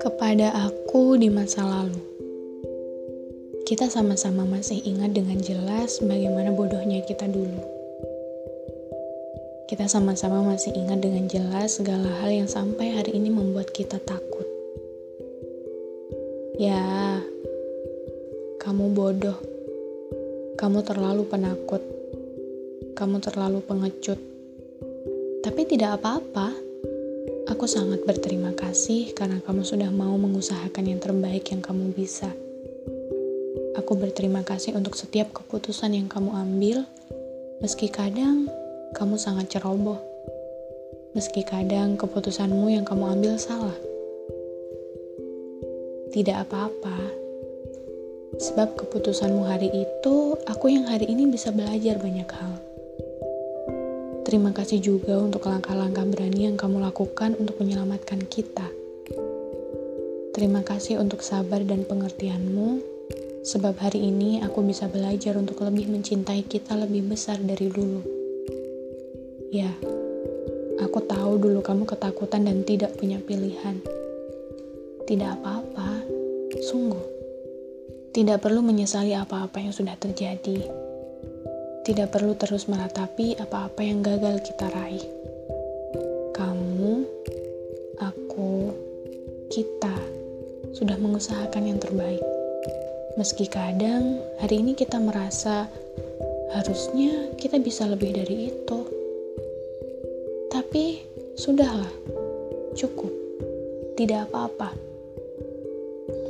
Kepada aku di masa lalu, kita sama-sama masih ingat dengan jelas bagaimana bodohnya kita dulu. Kita sama-sama masih ingat dengan jelas segala hal yang sampai hari ini membuat kita takut. Ya, kamu bodoh. Kamu terlalu penakut. Kamu terlalu pengecut. Tapi tidak apa-apa. Aku sangat berterima kasih karena kamu sudah mau mengusahakan yang terbaik yang kamu bisa. Aku berterima kasih untuk setiap keputusan yang kamu ambil, meski kadang kamu sangat ceroboh. Meski kadang keputusanmu yang kamu ambil salah. Tidak apa-apa, sebab keputusanmu hari itu, aku yang hari ini bisa belajar banyak hal. Terima kasih juga untuk langkah-langkah berani yang kamu lakukan untuk menyelamatkan kita. Terima kasih untuk sabar dan pengertianmu, sebab hari ini aku bisa belajar untuk lebih mencintai kita lebih besar dari dulu. Ya, aku tahu dulu kamu ketakutan dan tidak punya pilihan. Tidak apa-apa, sungguh. Tidak perlu menyesali apa-apa yang sudah terjadi tidak perlu terus meratapi apa-apa yang gagal kita raih. Kamu, aku, kita sudah mengusahakan yang terbaik. Meski kadang hari ini kita merasa harusnya kita bisa lebih dari itu. Tapi sudahlah, cukup. Tidak apa-apa.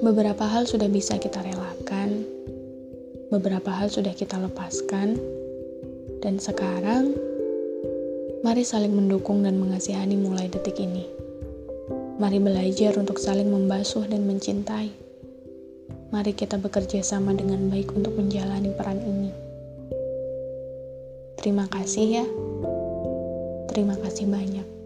Beberapa hal sudah bisa kita relakan, beberapa hal sudah kita lepaskan, dan sekarang, mari saling mendukung dan mengasihani mulai detik ini. Mari belajar untuk saling membasuh dan mencintai. Mari kita bekerja sama dengan baik untuk menjalani peran ini. Terima kasih ya. Terima kasih banyak.